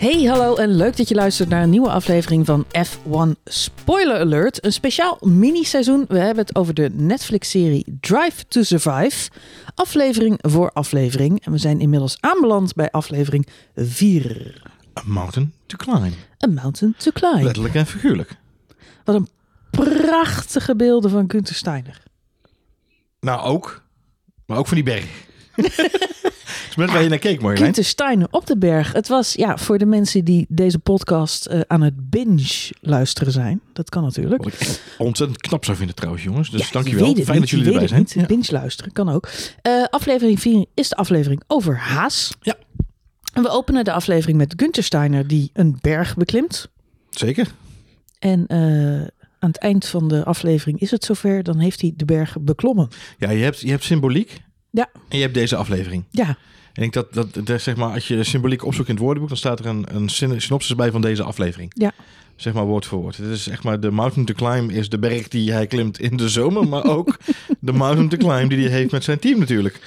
Hey, hallo en leuk dat je luistert naar een nieuwe aflevering van F1 Spoiler Alert. Een speciaal mini-seizoen. We hebben het over de Netflix-serie Drive to Survive. Aflevering voor aflevering. En we zijn inmiddels aanbeland bij aflevering 4. A mountain to climb. A Mountain to Climb. Letterlijk en figuurlijk. Wat een prachtige beelden van Gunther Steiner. Nou, ook. Maar ook van die berg. is waar je naar keek, Marjolein. Gunther Steiner op de berg. Het was ja, voor de mensen die deze podcast eh, aan het binge luisteren zijn. Dat kan natuurlijk. Wat ik ontzettend knap zou vinden trouwens, jongens. Dus Ja, je dankjewel. Fijn niet, dat jullie erbij zijn. Binge luisteren kan ook. Eh, aflevering 4 is de aflevering over Haas. Ja. En we openen de aflevering met Gunther Steiner die een berg beklimt. Zeker. En eh, aan het eind van de aflevering is het zover. Dan heeft hij de berg beklommen. Ja, je hebt, je hebt symboliek. Ja. En je hebt deze aflevering. Ja, En ik dat, dat, dat zeg maar, als je symboliek opzoekt in het woordenboek, dan staat er een, een syn- synopsis bij van deze aflevering. Ja. Zeg maar woord voor woord. Het is echt maar de mountain to climb is de berg die hij klimt in de zomer, maar ook de mountain to climb die hij heeft met zijn team natuurlijk.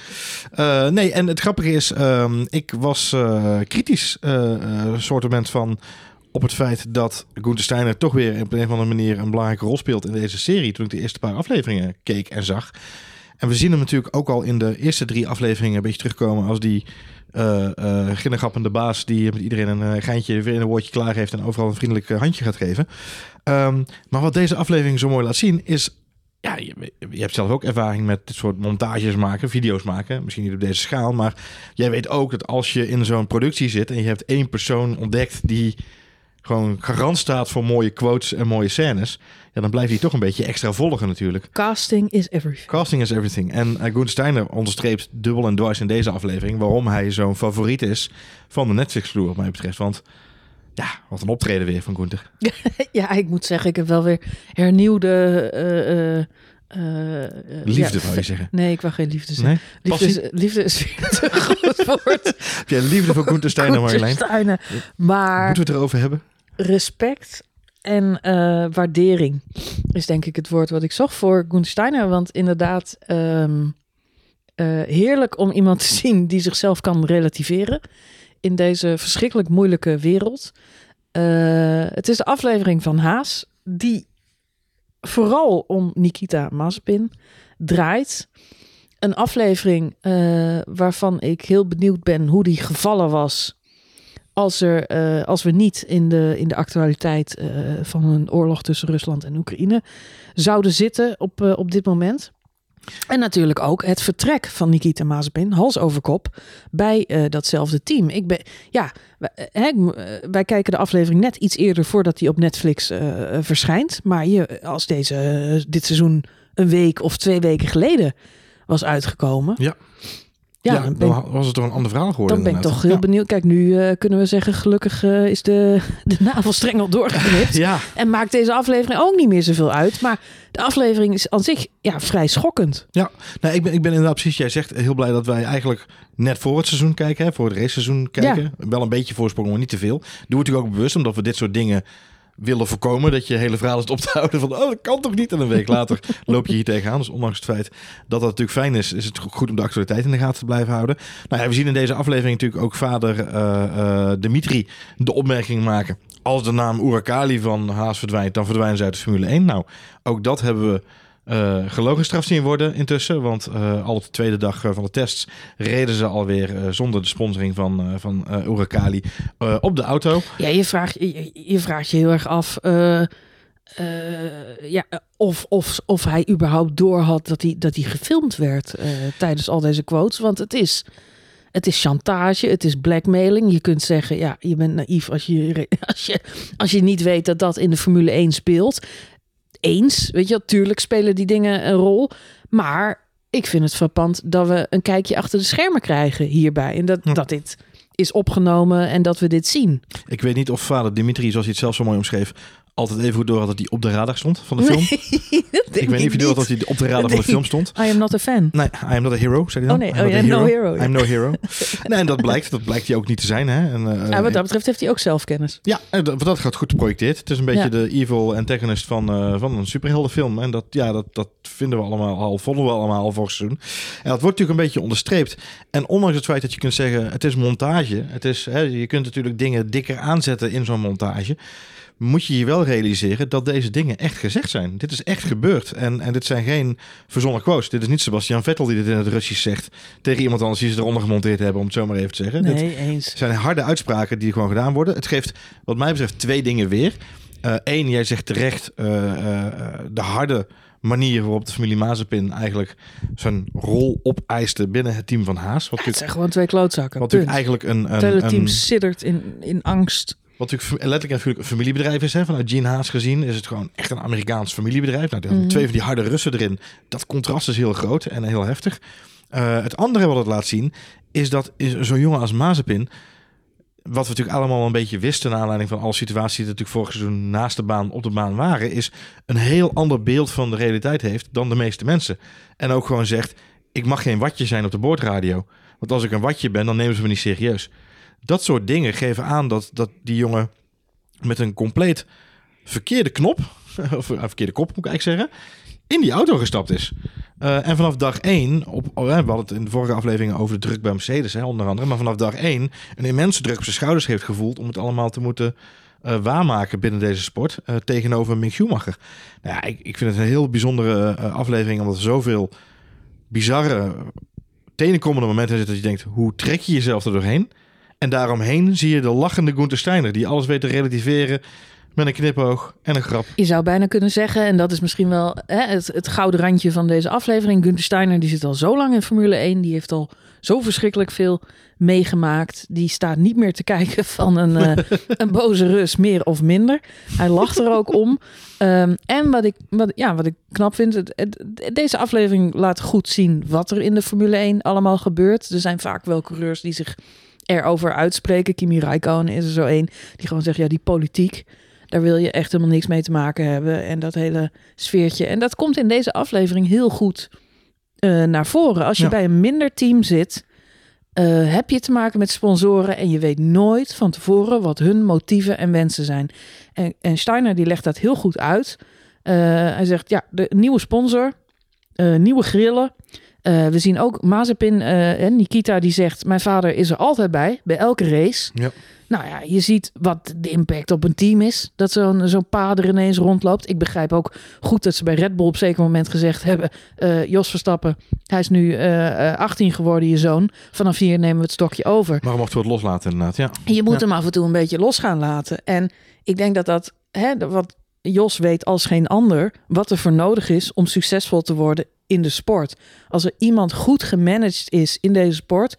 Eh, nee, en het grappige is, ehm, ik was eh, kritisch, eh eh, soortement van op het feit dat Gunther Steiner toch weer op een of andere manier een belangrijke rol speelt in deze serie. Toen ik de eerste paar afleveringen keek en zag. En we zien hem natuurlijk ook al in de eerste drie afleveringen een beetje terugkomen als die eh eh ginnegappende baas die met iedereen een eh, geintje weer een woordje klaar heeft en overal een vriendelijk handje gaat geven. Ehm, maar wat deze aflevering zo mooi laat zien is, ja, je, je hebt zelf ook ervaring met dit soort montages maken, video's maken, misschien niet op deze schaal, maar jij weet ook dat als je in zo'n productie zit en je hebt één persoon ontdekt die gewoon garant staat voor mooie quotes en mooie scènes, ja, dan blijft hij toch een beetje extra volgen natuurlijk. casting is everything. Casting is everything. En uh, Gunther Steiner onderstreept dubbel en dwars in deze aflevering waarom hij zo'n favoriet is van de Netflix-vloer, wat mij betreft. Want ja, wat een optreden weer van Gunther. Ja, ik moet zeggen, ik heb wel weer hernieuwde... eh, eh, eh, eh, Liefde, ja, wou je zeggen. Nee, ik wou geen liefde zeggen. Nee? Liefde, is, liefde is te groot woord. Heb jij liefde voor Gunther Steiner, Marjolein? Steiner. Maar Moeten we het erover hebben? Respect en eh, waardering is denk ik het woord wat ik zocht voor Gunther Steiner. Want inderdaad, ehm, eh, heerlijk om iemand te zien die zichzelf kan relativeren in deze verschrikkelijk moeilijke wereld. Eh, het is de aflevering van Haas die vooral om Nikita Mazepin draait. Een aflevering waarvan ik heel benieuwd ben hoe die gevallen was als, er, eh, als we niet in de, in de actualiteit eh, van een oorlog tussen Rusland en Oekraïne zouden zitten op, eh, op dit moment. En natuurlijk ook het vertrek van Nikita Mazepin, hals over kop, bij datzelfde team. Ik ben, ja, wij, hè, kijken de aflevering net iets eerder voordat hij op Netflix verschijnt. Maar je, als deze, dit seizoen een week of twee weken geleden was uitgekomen. Ja. Ja, Ja, dan ik was het toch een ander verhaal geworden. dan ben ik toch heel Ja. benieuwd. Kijk, nu eh, kunnen we zeggen, gelukkig eh, is de, de navelstrengel doorgeknipt. Ja, En maakt deze aflevering ook niet meer zoveel uit. Maar de aflevering is aan zich ja, vrij schokkend. ja. Nou, ik, ben, ik ben inderdaad precies, jij zegt, heel blij dat wij eigenlijk net voor het seizoen kijken, hè, voor het raceseizoen kijken. Wel een beetje voorsprong, maar niet te veel. Doen we natuurlijk ook bewust, omdat we dit soort dingen willen voorkomen. Dat je hele verhaal is op te houden van, oh, dat kan toch niet? En een week later loop je hier tegenaan. Dus ondanks het feit dat dat natuurlijk fijn is, is het goed om de actualiteit in de gaten te blijven houden. Nou ja, we zien in deze aflevering natuurlijk ook vader eh, eh, Dimitri de opmerking maken. Als de naam Urakali van Haas verdwijnt, dan verdwijnen ze uit de Formule 1. Nou, ook dat hebben we gelogenstraft zien worden intussen. Want eh, al op de tweede dag eh, van de tests reden ze alweer eh, zonder de sponsoring van, eh van Urakali op de auto. Ja, je vraagt je, je vraagt je heel erg af ja, of, of, of hij überhaupt door had dat hij, dat hij gefilmd werd tijdens al deze quotes. Want het is, het is chantage, het is blackmailing. Je kunt zeggen, ja, je bent naïef als je, als je, als je niet weet dat dat in de Formule 1 speelt. Eens, weet je, natuurlijk spelen die dingen een rol. Maar ik vind het frappant dat we een kijkje achter de schermen krijgen hierbij. En dat, Ja. dat dit is opgenomen en dat we dit zien. Ik weet niet of vader Dimitri, zoals hij het zelf zo mooi omschreef, altijd even goed door had dat hij op de radar stond van de film. ik weet niet of je door had dat hij op de radar van de film stond. I am not a fan. Nee, I am not a hero, zei hij dan. Oh nee, oh, I am no hero. I am no hero. nee, en dat blijkt, dat blijkt hij ook niet te zijn. Hè? En, uh, ja, wat dat betreft heeft hij ook zelfkennis. Ja, en dat, dat gaat goed geprojecteerd. Het is een beetje Ja. de evil antagonist van, uh, van een superheldenfilm. En dat, ja, dat, dat vinden we allemaal al, vonden we allemaal al vorig seizoen. En dat wordt natuurlijk een beetje onderstreept. En ondanks het feit dat je kunt zeggen, het is montage. Het is, hè, je kunt natuurlijk dingen dikker aanzetten in zo'n montage. Moet je je wel realiseren dat deze dingen echt gezegd zijn. Dit is echt gebeurd. En, en dit zijn geen verzonnen quotes. Dit is niet Sebastian Vettel die dit in het Russisch zegt tegen iemand anders die ze eronder gemonteerd hebben, om het zo maar even te zeggen. Dit Nee, eens. zijn harde uitspraken die gewoon gedaan worden. Het geeft, wat mij betreft, twee dingen weer. Eén, jij zegt terecht eh, eh, de harde manier waarop de familie Mazepin eigenlijk zijn rol opeiste binnen het team van Haas. Wat Het zijn gewoon twee klootzakken. wat eigenlijk een, Het hele een, team een, siddert in, in angst. Wat natuurlijk letterlijk en figuurlijk een familiebedrijf is. Hè? Vanuit Gene Haas gezien is het gewoon echt een Amerikaans familiebedrijf. Nou, Mhm. twee van die harde Russen erin. Dat contrast is heel groot en heel heftig. Eh, het andere wat het laat zien is dat zo'n jongen als Mazepin... Wat we natuurlijk allemaal een beetje wisten... naar aanleiding van alle situaties die natuurlijk vorig seizoen... naast de baan, op de baan waren... is een heel ander beeld van de realiteit heeft... dan de meeste mensen. En ook gewoon zegt... ik mag geen watje zijn op de boordradio. Want als ik een watje ben, dan nemen ze me niet serieus. Dat soort dingen geven aan dat, dat die jongen... met een compleet verkeerde knop... of een verkeerde kop moet ik eigenlijk zeggen... in die auto gestapt is. Uh, en vanaf dag één, op, oh, we hadden het in de vorige afleveringen over de druk bij Mercedes, hè, onder andere. Maar vanaf dag één een immense druk op zijn schouders heeft gevoeld om het allemaal te moeten uh, waarmaken binnen deze sport tegenover Mick Schumacher. Nou ja, ik, ik vind het een heel bijzondere aflevering, omdat er zoveel bizarre, tenenkomende momenten zitten dat je denkt, hoe trek je jezelf er doorheen? En daaromheen zie je de lachende Gunther Steiner, die alles weet te relativeren met een knipoog en een grap. Je zou bijna kunnen zeggen, en dat is misschien wel hè, het, het gouden randje van deze aflevering. Gunther Steiner die zit al zo lang in Formule 1. Die heeft al zo verschrikkelijk veel meegemaakt. Die staat niet meer te kijken van een, uh, een boze Rus, meer of minder. Hij lacht er ook om. Um, en wat ik, wat, ja, wat ik knap vind, het, het, deze aflevering laat goed zien wat er in de Formule 1 allemaal gebeurt. Er zijn vaak wel coureurs die zich erover uitspreken. Kimi Räikkönen is er zo één die gewoon zegt, ja, die politiek daar wil je echt helemaal niks mee te maken hebben. En dat hele sfeertje. En dat komt in deze aflevering heel goed uh, naar voren. Als je ja. bij een minder team zit, uh, heb je te maken met sponsoren. En je weet nooit van tevoren wat hun motieven en wensen zijn. En, en Steiner die legt dat heel goed uit. Uh, hij zegt, ja, de nieuwe sponsor, nieuwe grillen. We zien ook Mazepin en Nikita die zegt... mijn vader is er altijd bij, bij elke race. Ja. Nou ja, je ziet wat de impact op een team is. Dat zo'n zo'n pa er ineens rondloopt. Ik begrijp ook goed dat ze bij Red Bull op een zeker moment gezegd hebben... Uh, Jos Verstappen, hij is nu uh, 18 geworden, je zoon. Vanaf hier nemen we het stokje over. Maar mochten we het loslaten inderdaad, ja. Je moet ja. hem af en toe een beetje los gaan laten. En ik denk dat dat, hè, wat Jos weet als geen ander... wat er voor nodig is om succesvol te worden in de sport. Als er iemand goed gemanaged is in deze sport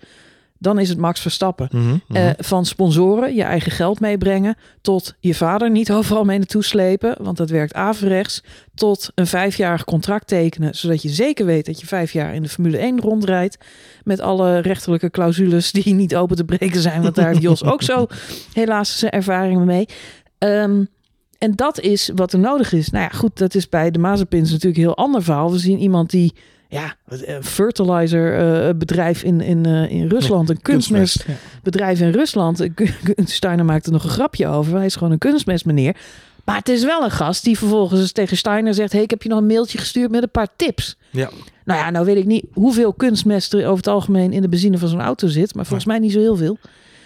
dan is het Max Verstappen. Mm -hmm, uh, van sponsoren, je eigen geld meebrengen, tot je vader niet overal mee naartoe slepen, want dat werkt averechts, tot een vijfjarig contract tekenen, zodat je zeker weet dat je vijf jaar in de Formule 1 rondrijdt, met alle rechterlijke clausules die niet open te breken zijn, want daar heeft Jos ook zo helaas zijn ervaringen mee. Um, en dat is wat er nodig is. Nou ja, goed, dat is bij de Mazepins natuurlijk een heel ander verhaal. We zien iemand die ja, een fertilizer uh, bedrijf in, in, uh, in Rusland, een kunstmestbedrijf in Rusland. Steiner maakte er nog een grapje over. Hij is gewoon een kunstmest meneer. Maar het is wel een gast die vervolgens tegen Steiner zegt: hey, ik heb je nog een mailtje gestuurd met een paar tips. Ja. Nou ja, nou weet ik niet hoeveel kunstmest er over het algemeen in de benzine van zo'n auto zit. Maar volgens mij niet zo heel veel.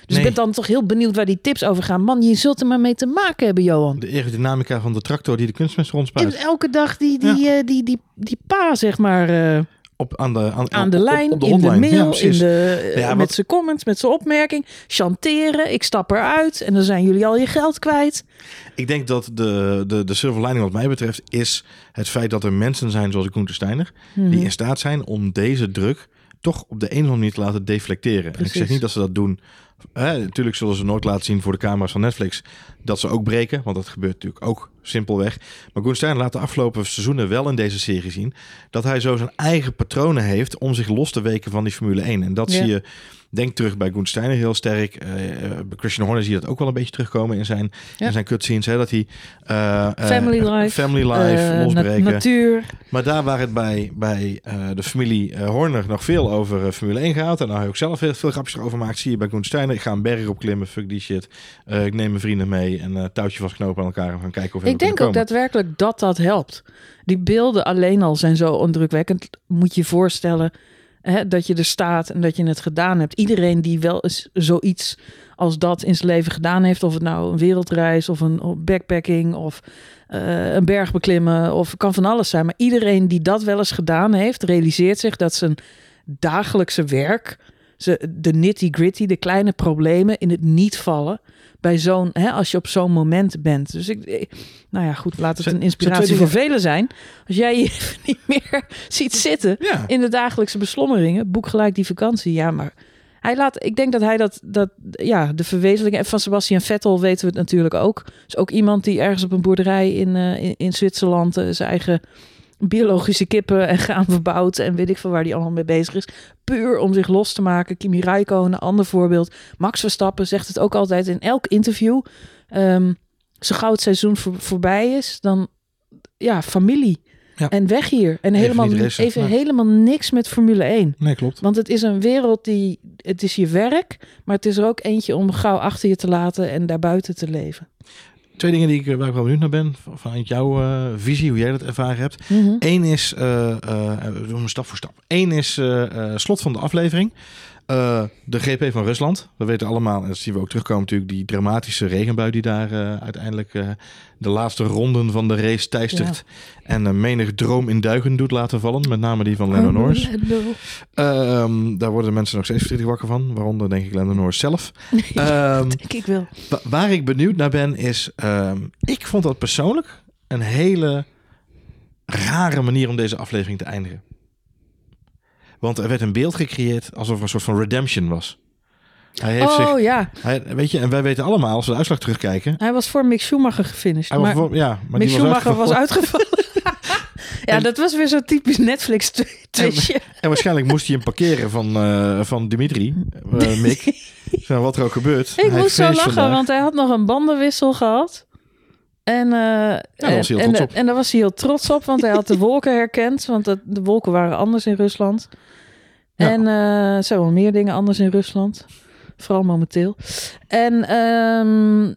Dus nee. ik ben dan toch heel benieuwd waar die tips over gaan. Man, je zult er maar mee te maken hebben, Johan. De aerodynamica van de tractor die de kunstmest rondspuit. Elke dag die, die, ja. uh, die, die, die pa, zeg maar... Uh, op, aan de, aan, aan de lijn, op de in de mail, ja, in de, Ja, met zijn comments, met zijn opmerking. Chanteren, ik stap eruit en dan zijn jullie al je geld kwijt. Ik denk dat de, de, de silver lining wat mij betreft is het feit dat er mensen zijn zoals Gunther Steiner... Mhm. die in staat zijn om deze druk toch op de een of andere manier te laten deflecteren. En ik zeg niet dat ze dat doen Hè, natuurlijk zullen ze nooit laten zien voor de camera's van Netflix dat ze ook breken, want dat gebeurt natuurlijk ook simpelweg. Maar Koen Steiner laat de afgelopen seizoenen wel in deze serie zien dat hij zo zijn eigen patronen heeft om zich los te weken van die Formule 1. En dat Ja. zie je, denk terug bij Koen Steiner heel sterk. Eh, eh, Christian Horner zie je dat ook wel een beetje terugkomen in zijn, Ja. in zijn cutscenes. Hè, dat hij eh, Family life. family life losbreken. nat- natuur. Maar daar waar het bij, bij de familie Horner nog veel over Formule 1 gaat. En daar hij ook zelf heel veel grapjes over maakt. Zie je bij Koen Steiner. Ik ga een berg opklimmen. Fuck die shit. Ik neem mijn vrienden mee. En touwtje vastknopen aan elkaar. En gaan kijken of we Ik denk ook komen. daadwerkelijk dat dat helpt. Die beelden alleen al zijn zo indrukwekkend. Moet je je voorstellen dat je er staat en dat je het gedaan hebt. Iedereen die wel eens zoiets als dat in zijn leven gedaan heeft. Of het nou een wereldreis of een backpacking of eh, een berg beklimmen. Of kan van alles zijn. Maar iedereen die dat wel eens gedaan heeft, realiseert zich dat zijn dagelijkse werk... Ze, de nitty-gritty, de kleine problemen in het niet vallen bij zo'n, hè, als je op zo'n moment bent. Dus ik, ik- nou ja, goed, laat het een inspiratie voor velen zijn. Als jij je niet meer ziet zitten Ja. in de dagelijkse beslommeringen, boek gelijk die vakantie. Ja, maar hij laat, ik denk dat hij dat, dat ja, de verwezenlijking en van Sebastian Vettel weten we het natuurlijk ook. Is ook iemand die ergens op een boerderij in, eh, in, in Zwitserland eh, zijn eigen biologische kippen en gaan verbouwt en weet ik veel waar die allemaal mee bezig is. Puur om zich los te maken. Kimi Räikkönen, een ander voorbeeld. Max Verstappen zegt het ook altijd in elk interview. Ehm zo gauw het seizoen voor, voorbij is, dan ja, familie. Ja. En weg hier. En Even helemaal, even helemaal niks met Formule 1. Nee, klopt. Want het is een wereld die, het is je werk, maar het is er ook eentje om gauw achter je te laten en daarbuiten te leven. Twee dingen die ik, eh, waar ik wel benieuwd naar ben. van- Vanuit jouw eh, visie, hoe jij dat ervaren hebt. Mhm. Eén is, eh, we doen stap voor stap. Eén is slot van de aflevering. Eh, de GP van Rusland. We weten allemaal, en dat zien we ook terugkomen natuurlijk, die dramatische regenbui die daar eh, uiteindelijk eh, de laatste ronden van de race teistert. En menig droom in duigen doet laten vallen. Met name die van Lennon Norris. Ehm, daar worden mensen nog steeds verdrietig wakker van. Waaronder denk ik Lennon Norris zelf. Ehm, Denk ik wel. Wa- waar ik benieuwd naar ben is, ehm, ik vond dat persoonlijk een hele rare manier om deze aflevering te eindigen. Want er werd een beeld gecreëerd alsof er een soort van redemption was. Hij heeft Oh zich, ja, hij, weet je, en wij weten allemaal als we de uitslag terugkijken. hij was voor Mick Schumacher gefinished. Hij was maar voor- ja, maar Mick Schumacher was uitgevallen. uitgevallen. ja, En- dat was weer zo'n typisch Netflix twistje. En waarschijnlijk moest hij hem parkeren van, eh, van Dimitri, eh, Mick. Zo, wat er ook gebeurt. Ik Hij moest zo lachen, vandaag. want hij had nog een bandenwissel gehad. En, eh, daar was hij heel en, trots en, daar was hij heel trots op, want hij had de wolken herkend. Want dat, de wolken waren anders in Rusland. Ja. En eh, er zijn wel meer dingen anders in Rusland. Vooral momenteel. En ehm,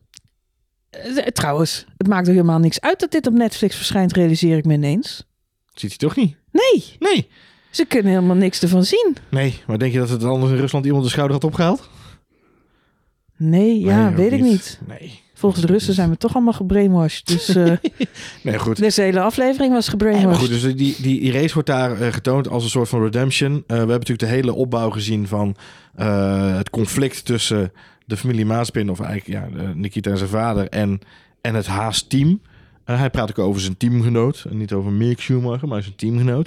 eh, trouwens, het maakt er helemaal niks uit dat dit op Netflix verschijnt, realiseer ik me ineens. Ziet hij toch niet? Nee, Nee. ze kunnen helemaal niks ervan zien. Nee, maar denk je dat het anders in Rusland iemand de schouder had opgehaald? Nee, ja, weet ik niet. Nee. Volgens de Russen zijn we toch allemaal gebrainwashed. Dus eh, Nee, goed. deze hele aflevering was maar gebrainwashed. goed, dus die, die, die race wordt daar eh, getoond als een soort van redemption. Eh, we hebben natuurlijk de hele opbouw gezien van het conflict tussen de familie Maaspin, of eigenlijk ja, Nikita en zijn vader, en, en het Haas-team. Hij praat ook over zijn teamgenoot. En niet over Mick Schumacher, maar zijn teamgenoot.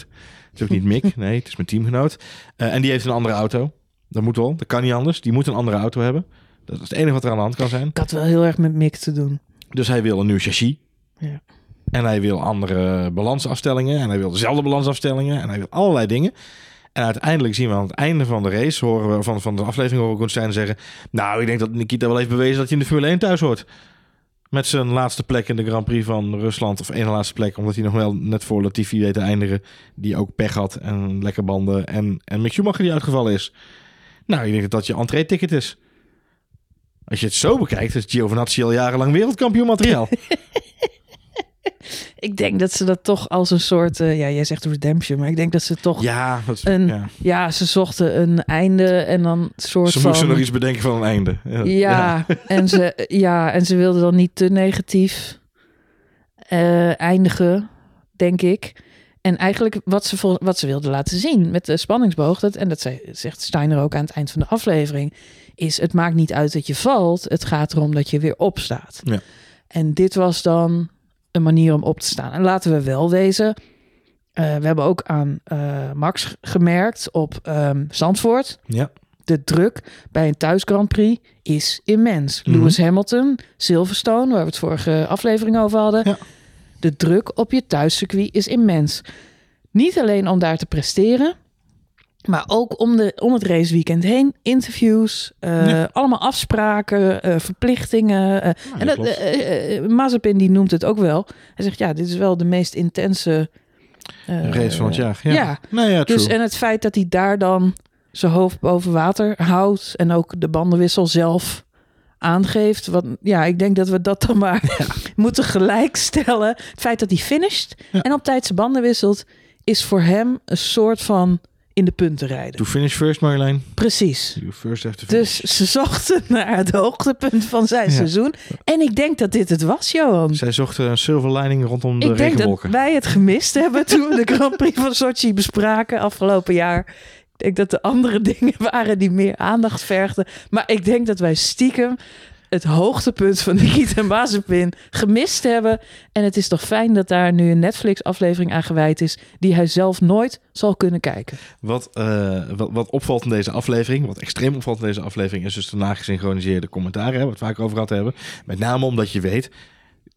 Het is ook niet Mick, nee, het is mijn teamgenoot. En die heeft een andere auto. Dat moet wel, dat kan niet anders. Die moet een andere auto hebben. Dat is het enige wat er aan de hand kan zijn. Ik had wel heel erg met Mick te doen. Dus hij wil een nieuw chassis. Ja. En hij wil andere balansafstellingen. En hij wil dezelfde balansafstellingen. En hij wil allerlei dingen. En uiteindelijk zien we aan het einde van de race, horen we van, van de aflevering, horen we zeggen: Nou, ik denk dat Nikita wel heeft bewezen dat hij in de Formule 1 thuis hoort. Met zijn laatste plek in de Grand Prix van Rusland. Of één laatste plek, omdat hij nog wel net voor Latifi weet te eindigen. Die ook pech had en lekker banden. En, en Mick Schumacher die uitgevallen is. Nou, ik denk dat dat je entree-ticket is. Als je het zo bekijkt, is Giovinazzi al jarenlang wereldkampioen materiaal. Ik denk dat ze dat toch als een soort... eh, ja, jij zegt redemption, maar ik denk dat ze toch... Ja, Ja, dat Een- ja. ze zochten een einde en dan soort Ze van... moesten nog iets bedenken van een einde. Ja, Ja, En ze, ja, en ze wilden dan niet te negatief eh, eindigen, denk ik. En eigenlijk wat ze, vol, wat ze wilden laten zien met de spanningsboog... Dat, en dat zei, zegt Steiner ook aan het eind van de aflevering... is het maakt niet uit dat je valt. Het gaat erom dat je weer opstaat. Ja. En dit was dan een manier om op te staan. En laten we wel wezen... eh, we hebben ook aan eh, Max gemerkt op ehm Zandvoort... Ja. De druk bij een thuis Grand Prix is immens. Mhm. Lewis Hamilton, Silverstone, waar we het vorige aflevering over hadden. Ja. De druk op je thuiscircuit is immens. Niet alleen om daar te presteren, maar ook om, de, om het raceweekend heen. Interviews, eh, Ja. allemaal afspraken, eh, verplichtingen. Nou, en dat Mazepin die noemt het ook wel. Hij zegt ja, dit is wel de meest intense race van het jaar. Ja. ja. Nou ja. Dus en het feit dat hij daar dan zijn hoofd boven water houdt en ook de bandenwissel zelf aangeeft. Wat, ja, ik denk dat we dat dan maar moeten gelijkstellen. Het feit dat hij finisht Ja. en op tijd zijn banden wisselt, is voor hem een soort van in de punten rijden. To finish first, Marjolein. Precies. First. Dus ze zochten naar het hoogtepunt van zijn Ja. seizoen. En ik denk dat dit het was, Johan. Zij zochten een silver lining rondom de Ik denk dat wij het gemist hebben toen we de Grand Prix van Sochi bespraken afgelopen jaar. Ik denk dat er andere dingen waren die meer aandacht vergden. Maar ik denk dat wij stiekem het hoogtepunt van Nikita Mazepin gemist hebben. En het is toch fijn dat daar nu een Netflix-aflevering aan gewijd is... die hij zelf nooit zal kunnen kijken. Wat, eh, wat, wat opvalt in deze aflevering, wat extreem opvalt in deze aflevering, is dus de nagesynchroniseerde commentaren, hè, waar we vaak over gehad hebben. Met name omdat je weet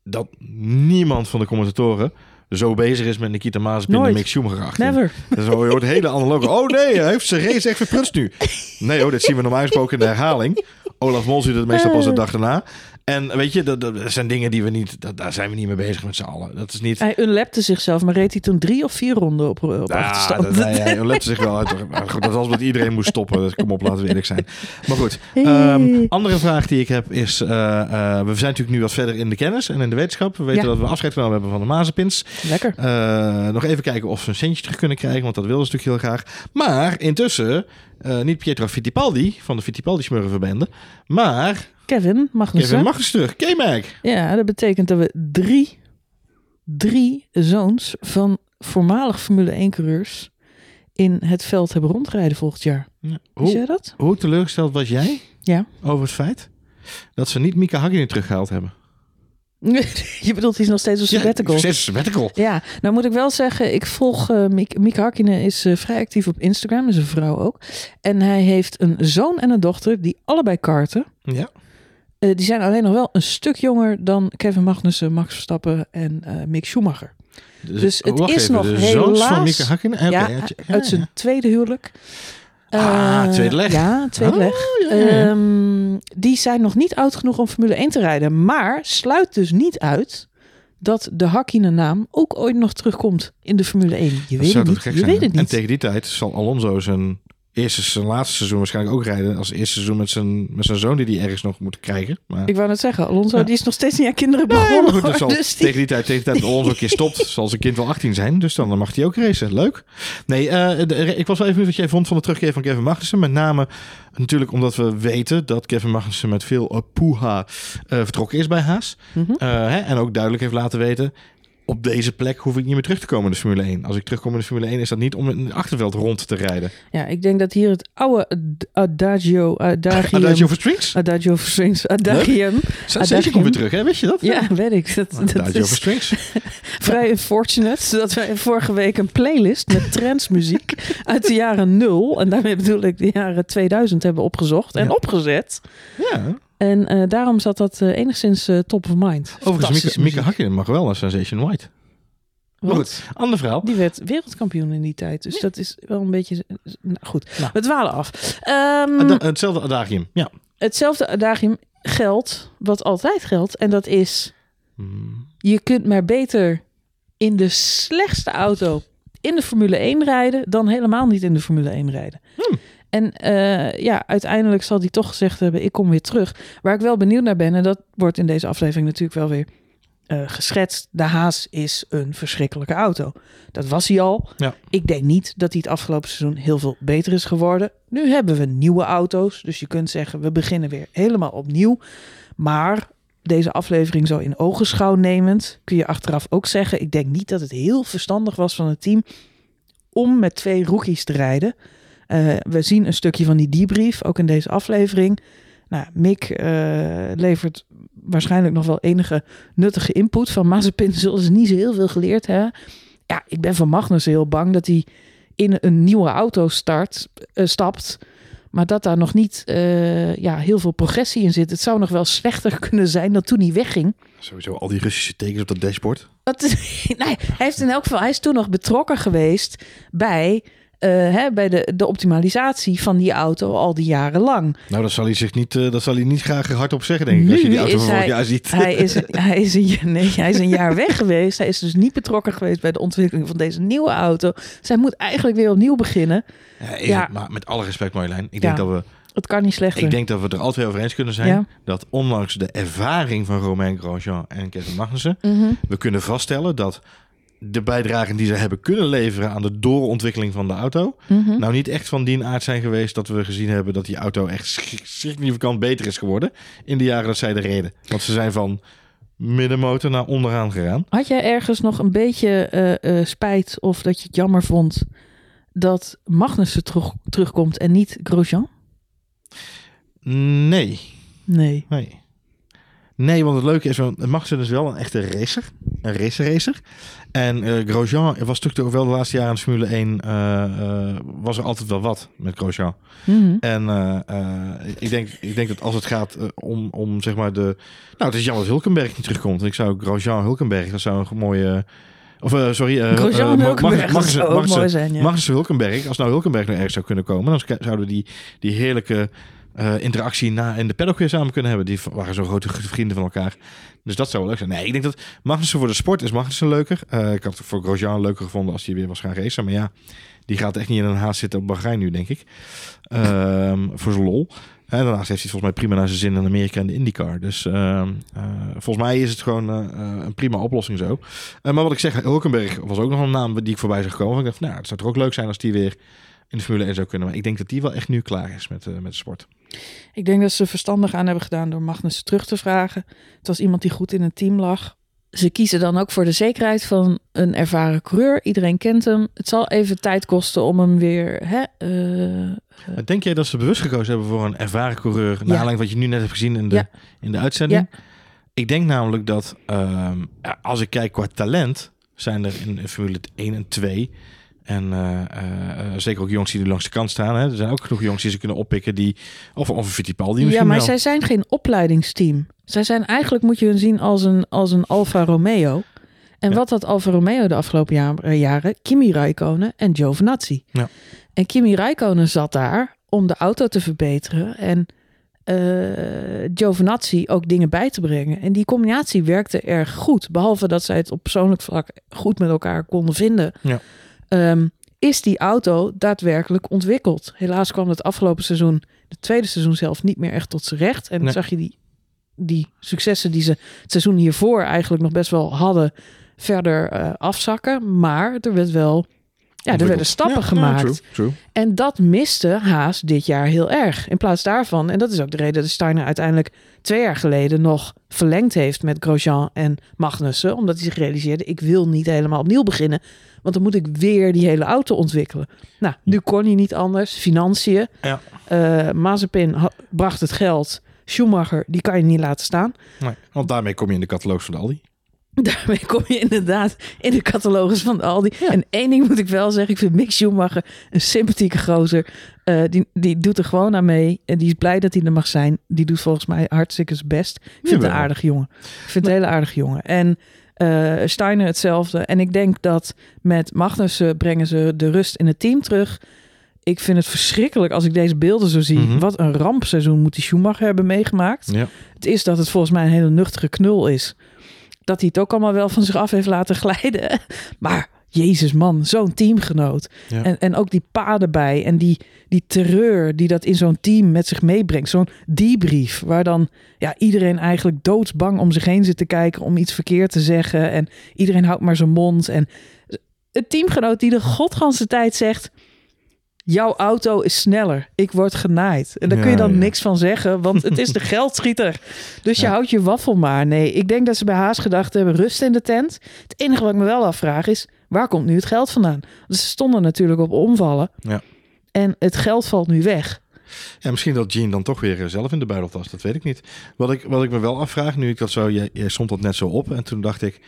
dat niemand van de commentatoren zo bezig is met Nikita Mazepin en Nooit. Mick Schumacher. Never. Dus je hoort hele analoge. Oh nee, hij heeft zijn race echt verprutst nu. Nee hoor, dit zien we normaal gesproken in de herhaling. Olaf Mol ziet het meestal pas de dag daarna. En weet je, dat, dat zijn dingen die we niet, dat, daar zijn we niet mee bezig met z'n allen. Dat is niet... Hij unlapte zichzelf, maar reed hij toen drie of vier ronden op, op Ja, achterstand. dat, hij, hij zich wel uit. Goed, dat was wat iedereen moest stoppen. Dus kom op, laten we eerlijk zijn. Maar goed, ehm, andere vraag die ik heb is... eh, eh, we zijn natuurlijk nu wat verder in de kennis en in de wetenschap. We weten Ja. dat we afscheid genomen hebben van de Mazepins. Lekker. Eh, nog even kijken of ze een centje terug kunnen krijgen, want dat wilden ze natuurlijk heel graag. Maar intussen, eh, niet Pietro Fittipaldi van de Fittipaldi-smurrenverbende, maar Kevin Magnussen. Kevin Magnussen terug. K-Mag. Ja, dat betekent dat we drie, drie zoons van voormalig Formule 1-coureurs in het veld hebben rondrijden volgend jaar. Hoe, jij dat? hoe teleurgesteld was jij Ja. over het feit dat ze niet Mika Hakkinen teruggehaald hebben? Je bedoelt, hij is nog steeds een sabbatical. Ja, steeds een sabbatical. Ja, nou moet ik wel zeggen, ik volg uh, Miek, Hakkinen is uh, vrij actief op Instagram, is een vrouw ook. En hij heeft een zoon en een dochter die allebei karten. Ja. Uh, die zijn alleen nog wel een stuk jonger dan Kevin Magnussen, Max Verstappen en uh, Mick Schumacher. Dus, dus het is even, nog helaas... van? Okay, ja, ja, uit zijn tweede huwelijk. Ah, tweede leg. Ja, tweede oh, leg. Um, die zijn nog niet oud genoeg om Formule 1 te rijden. Maar sluit dus niet uit dat de Hakkinen naam ook ooit nog terugkomt in de Formule 1. Je weet het niet. Je weet het niet. En tegen die tijd zal Alonso zijn eerste, zijn laatste seizoen waarschijnlijk ook rijden. Als eerste seizoen met zijn, met zijn zoon die hij ergens nog moet krijgen. Maar... Ik wou net zeggen, Alonso ja. die is nog steeds niet aan kinderen nee, begonnen. goed, zal, dus die... Tegen die tijd, tegen die tijd dat Alonso een keer stopt, zal zijn kind wel 18 zijn. Dus dan mag hij ook racen. Leuk. Nee, uh, de, ik was wel even wat jij vond van de terugkeer van Kevin Magnussen. Met name natuurlijk omdat we weten dat Kevin Magnussen met veel uh, poeha uh, vertrokken is bij Haas. Mhm. Mm -hmm. hè, en ook duidelijk heeft laten weten op deze plek hoef ik niet meer terug te komen in de Formule 1. Als ik terugkom in de Formule 1 is dat niet om in het achterveld rond te rijden. Ja, ik denk dat hier het oude adagio... Adagium, adagio for strings? Adagio for strings. Adagium. Sensation komt weer terug, hè? Weet je dat? Ja, weet ik. Dat, adagio dat is for strings. vrij unfortunate dat wij vorige week een playlist met trendsmuziek uit de jaren nul, en daarmee bedoel ik de jaren 2000, hebben opgezocht en Ja. opgezet. Ja. En uh, daarom zat dat uh, enigszins uh, top of mind. Overigens, Mieke, Mieke Hakkinen mag wel een Sensation White. Goed, ander verhaal. Die werd wereldkampioen in die tijd. Dus ja. dat is wel een beetje... Nou, goed, nou. we dwalen af. Um, Ada hetzelfde adagium, ja. Hetzelfde adagium geldt, wat altijd geldt. En dat is... Hmm. Je kunt maar beter in de slechtste auto in de Formule 1 rijden... dan helemaal niet in de Formule 1 rijden. Hmm. En uh, ja, uiteindelijk zal hij toch gezegd hebben: ik kom weer terug. Waar ik wel benieuwd naar ben, en dat wordt in deze aflevering natuurlijk wel weer uh, geschetst. De Haas is een verschrikkelijke auto. Dat was hij al. Ja. Ik denk niet dat hij het afgelopen seizoen heel veel beter is geworden. Nu hebben we nieuwe auto's, dus je kunt zeggen: we beginnen weer helemaal opnieuw. Maar deze aflevering zo in ogenschouw nemend, kun je achteraf ook zeggen: ik denk niet dat het heel verstandig was van het team om met twee rookies te rijden. Uh, we zien een stukje van die debrief, ook in deze aflevering. Nou, Mick uh, levert waarschijnlijk nog wel enige nuttige input. Van Mazepin zullen ze niet zo heel veel geleerd hebben. Ja, ik ben van Magnus heel bang dat hij in een nieuwe auto start, uh, stapt... Maar dat daar nog niet eh, ja, heel veel progressie in zit. Het zou nog wel slechter kunnen zijn dan toen hij wegging. Sowieso al die Russische tekens op dat dashboard. Dat, nee, hij, heeft in elk geval, hij is toen nog betrokken geweest bij, eh, hè, bij de, de optimalisatie van die auto al die jaren lang. Nou, dat zal hij zich niet, uh, dat zal hij niet graag hardop zeggen, denk ik, als je die auto van vorig jaar ziet. Hij is, hij, is een, nee, hij is een jaar weg geweest. Hij is dus niet betrokken geweest bij de ontwikkeling van deze nieuwe auto. Zij moet eigenlijk weer opnieuw beginnen. Ja, ja. Het, maar met alle respect Marjolein, ik denk dat we... Het kan niet slechter. Ik denk dat we er altijd over eens kunnen zijn. Ja. Dat ondanks de ervaring van Romain Grosjean en Kevin Magnussen... Mm -hmm. we kunnen vaststellen dat de bijdragen die ze hebben kunnen leveren aan de doorontwikkeling van de auto... Mm -hmm. nou niet echt van die aard zijn geweest dat we gezien hebben... dat die auto echt significant beter is geworden in de jaren dat zij er reden. Want ze zijn van middenmotor naar onderaan gegaan. Had jij ergens nog een beetje uh, uh, spijt of dat je het jammer vond... dat Magnussen terug, terugkomt en niet Grosjean? Nee. Nee. Nee. Nee, want het leuke is, Magnussen is wel een echte racer. Een racer racer. En uh, Grosjean was natuurlijk wel de laatste jaren in de Formule 1... Uh, uh, was er altijd wel wat met Grosjean. Mm -hmm. En ik, denk, ik denk dat als het gaat om, om zeg maar de... Nou, het is jammer dat Hulkenberg niet terugkomt. Ik zou Grosjean Hulkenberg, dat zou een mooie... Of uh, sorry, uh, Grosjean Hulkenberg ook Magnussen, mooi zijn, ja. Magnussen Hulkenberg. Als nou Hulkenberg nou ergens zou kunnen komen, dan zouden die, die heerlijke uh, interactie na in de paddock weer samen kunnen hebben. Die waren zo grote vrienden van elkaar. Dus dat zou wel leuk zijn. Nee, ik denk dat Magnussen voor de sport is Magnussen leuker. Uh, ik had het voor Grosjean leuker gevonden als hij weer was gaan racen. Maar ja, die gaat echt niet in een haast zitten op Bahrein nu, denk ik. Uh, voor zijn lol. En daarnaast heeft hij volgens mij prima naar zijn zin in Amerika en de IndyCar. Dus uh, volgens mij is het gewoon een prima oplossing zo. maar wat ik zeg, Hulkenberg was ook nog een naam die ik voorbij zag komen. Ik dacht, nou, het zou toch ook leuk zijn als die weer in de Formule 1 zou kunnen. Maar ik denk dat die wel echt nu klaar is met, met de sport. Ik denk dat ze verstandig aan hebben gedaan door Magnussen terug te vragen. Het was iemand die goed in het team lag. Ze kiezen dan ook voor de zekerheid van een ervaren coureur. Iedereen kent hem. Het zal even tijd kosten om hem weer. Hè, uh, Denk jij dat ze bewust gekozen hebben voor een ervaren coureur? Naar ja. aanleiding wat je nu net hebt gezien in de, ja. in de uitzending. Ja. Ik denk namelijk dat uh, als ik kijk qua talent, zijn er in Formule 1 en 2 en uh, uh, zeker ook jongens die er langs de kant staan. Hè. Er zijn ook genoeg jongens die ze kunnen oppikken. Die, of, of een Fittipaldi misschien Ja, maar wel. zij zijn geen opleidingsteam. Zij zijn eigenlijk, moet je hun zien als een, als een Alfa Romeo. En Ja. wat had Alfa Romeo de afgelopen jaar- jaren? Kimi Räikkönen en Giovinazzi. Ja. En Kimi Räikkönen zat daar om de auto te verbeteren. En eh Giovinazzi ook dingen bij te brengen. En die combinatie werkte erg goed. Behalve dat zij het op persoonlijk vlak goed met elkaar konden vinden. Ja. Ehm, is die auto daadwerkelijk ontwikkeld. Helaas kwam het afgelopen seizoen, de tweede seizoen zelf, niet meer echt tot zijn recht. En Nee. zag je die, die successen die ze het seizoen hiervoor eigenlijk nog best wel hadden, verder eh, afzakken. Maar er werd wel, ja, er werden stappen Ja, ja, gemaakt. true, true. En dat miste Haas dit jaar heel erg. In plaats daarvan, en dat is ook de reden dat Steiner uiteindelijk twee jaar geleden nog verlengd heeft met Grosjean en Magnussen. Omdat hij zich realiseerde, ik wil niet helemaal opnieuw beginnen. Want dan moet ik weer die hele auto ontwikkelen. Nou, nu kon hij niet anders. Financiën. Ja. Eh, Mazepin bracht het geld. Schumacher, die kan je niet laten staan. Nee, want daarmee kom je in de catalogus van de Aldi. Daarmee kom je inderdaad in de catalogus van Aldi. En één ding moet ik wel zeggen. Ik vind Mick Schumacher een sympathieke gozer. Eh, die, die doet er gewoon aan mee. En die is blij dat hij er mag zijn. Die doet volgens mij hartstikke zijn best. Ik vind het een Jawel. aardige jongen. Ik vind het een hele aardige jongen. En eh, Steiner hetzelfde. En ik denk dat met Magnussen brengen ze de rust in het team terug. Ik vind het verschrikkelijk als ik deze beelden zo zie. Mhm. Wat een rampseizoen moet die Schumacher hebben meegemaakt. Ja. Het is dat het volgens mij een hele nuchtere knul is. Dat hij het ook allemaal wel van zich af heeft laten glijden. Maar Jezus man, zo'n teamgenoot. Ja. En, en ook die paden bij. En die, die terreur die dat in zo'n team met zich meebrengt. Zo'n debrief waar dan ja, iedereen eigenlijk doodsbang om zich heen zit te kijken... om iets verkeerd te zeggen. En iedereen houdt maar zijn mond. En een teamgenoot die de godganse tijd zegt... Jouw auto is sneller. Ik word genaaid. En daar Ja, kun je dan ja. niks van zeggen, want het is de geldschieter. Dus je houdt je waffel maar. Nee, ik denk dat ze bij Haas gedacht hebben: rust in de tent. Het enige wat ik me wel afvraag is: waar komt nu het geld vandaan? Dus ze stonden natuurlijk op omvallen. Ja. En het geld valt nu weg. Ja, misschien dat Gene dan toch weer eh, zelf in de buidel was. Dat weet ik niet. Wat ik, wat ik me wel afvraag, nu ik dat zo... Jij, jij stond dat net zo op. En toen dacht ik...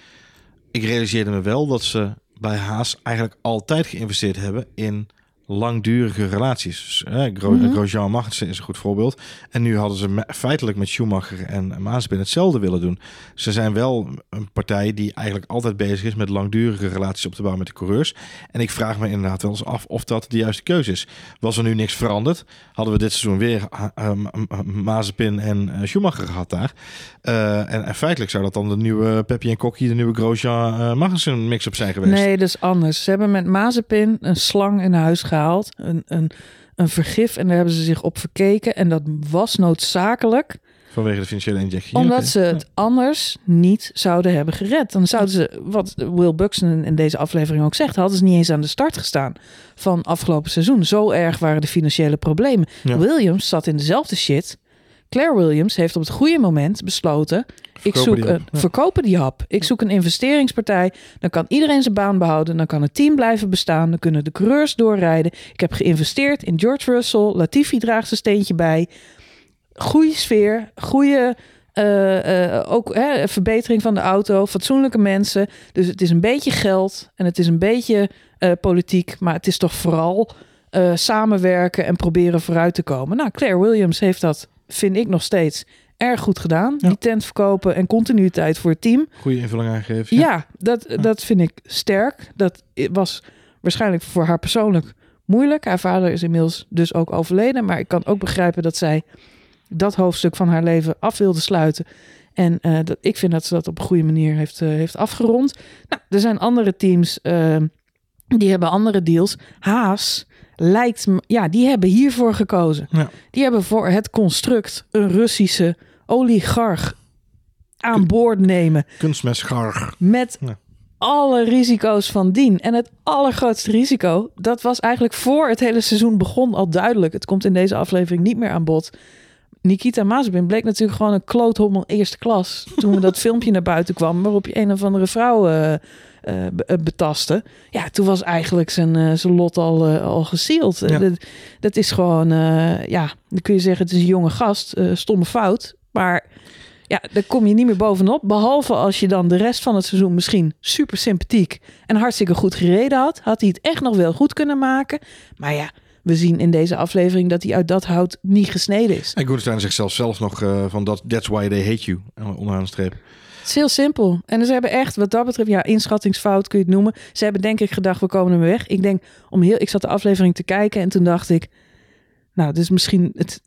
Ik realiseerde me wel dat ze bij Haas eigenlijk altijd geïnvesteerd hebben in langdurige relaties. Eh, Gro Mhm. Grosjean Magnussen is een goed voorbeeld. En nu hadden ze me- feitelijk met Schumacher en Mazepin hetzelfde willen doen. Ze zijn wel een partij die eigenlijk altijd bezig is met langdurige relaties op te bouwen met de coureurs. En ik vraag me inderdaad wel eens af of dat de juiste keuze is. Was er nu niks veranderd, hadden we dit seizoen weer uh, uh, Mazepin en uh, Schumacher gehad daar. Uh, en, en, feitelijk zou dat dan de nieuwe Peppi en Kokkie, de nieuwe Grosjean uh, Magnussen mix-up zijn geweest. Nee, dat is anders. Ze hebben met Mazepin een slang in huis gehaald. Een, een, een vergif en daar hebben ze zich op verkeken. En dat was noodzakelijk. Vanwege de financiële injectie. Omdat okay. ze het anders niet zouden hebben gered. Dan zouden ze, wat Will Buxton in deze aflevering ook zegt, hadden ze niet eens aan de start gestaan van afgelopen seizoen. Zo erg waren de financiële problemen. Ja. Williams zat in dezelfde shit. Claire Williams heeft op het goede moment besloten: ik zoek een, ja. verkopen die hap. Ik zoek een investeringspartij. Dan kan iedereen zijn baan behouden. Dan kan het team blijven bestaan. Dan kunnen de coureurs doorrijden. Ik heb geïnvesteerd in George Russell. Latifi draagt zijn steentje bij. Goede sfeer, goede uh, uh, ook hè, verbetering van de auto, fatsoenlijke mensen. Dus het is een beetje geld en het is een beetje uh, politiek, maar het is toch vooral samenwerken en proberen vooruit te komen. Nou, Claire Williams heeft dat, vind ik nog steeds, erg goed gedaan. Ja. Die tent verkopen en continuïteit voor het team. Goede invulling aangegeven. Ja, ja dat, ja. dat vind ik sterk. Dat was waarschijnlijk voor haar persoonlijk moeilijk. Haar vader is inmiddels dus ook overleden, maar ik kan ook begrijpen dat zij dat hoofdstuk van haar leven af wilde sluiten. En uh, dat, ik vind dat ze dat op een goede manier heeft, uh, heeft afgerond. Nou, er zijn andere teams uh, die hebben andere deals. Haas lijkt, ja, die hebben hiervoor gekozen. Ja. Die hebben voor het construct een Russische oligarch aan boord nemen. Kunstmestgarg. Met ja. alle risico's van dien. En het allergrootste risico, dat was eigenlijk voor het hele seizoen begon al duidelijk. Het komt in deze aflevering niet meer aan bod. Nikita Mazepin bleek natuurlijk gewoon een kloothommel eerste klas. Toen we dat filmpje naar buiten kwam, waarop je een of andere vrouw uh, uh, betaste. Ja, toen was eigenlijk zijn, uh, zijn lot al, al gesield. Ja. Dat, dat, is gewoon, ja, dan kun je zeggen het is een jonge gast, stomme fout. Maar ja, daar kom je niet meer bovenop. Behalve als je dan de rest van het seizoen misschien super sympathiek en hartstikke goed gereden had. Had hij het echt nog wel goed kunnen maken. Maar ja, we zien in deze aflevering dat hij uit dat hout niet gesneden is. En Goodstein zegt zelfs, zelfs nog uh, van dat that's why they hate you, onderaan de streep. Is heel simpel. En ze hebben echt, wat dat betreft, ja, inschattingsfout kun je het noemen. Ze hebben denk ik gedacht, we komen er weg. Ik denk, om heel, ik zat de aflevering te kijken en toen dacht ik, nou, dit is misschien het,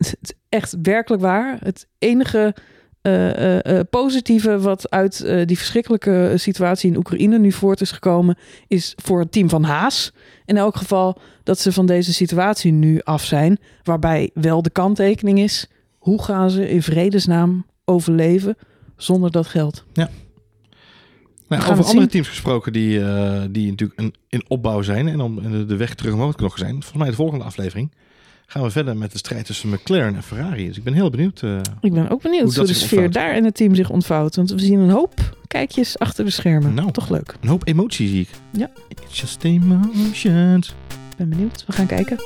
echt werkelijk waar. Het enige uh, uh, uh, positieve wat uit die verschrikkelijke situatie in Oekraïne nu voort is gekomen, is voor het team van Haas. In elk geval dat ze van deze situatie nu af zijn. Waarbij wel de kanttekening is: hoe gaan ze in vredesnaam overleven zonder dat geld? Ja. Nou, over andere zien. teams gesproken die, uh, die natuurlijk een, in opbouw zijn en om de weg terug omhoog nog zijn. Volgens mij de volgende aflevering gaan we verder met de strijd tussen McLaren en Ferrari. Dus ik ben heel benieuwd. Uh, ik ben ook benieuwd hoe, hoe de sfeer ontvouwt. daar in het team zich ontvouwt. Want we zien een hoop kijkjes achter de schermen. Nou, Toch leuk. Een hoop emotie zie ik. Ja. It's just emotions. Ben benieuwd. We gaan kijken.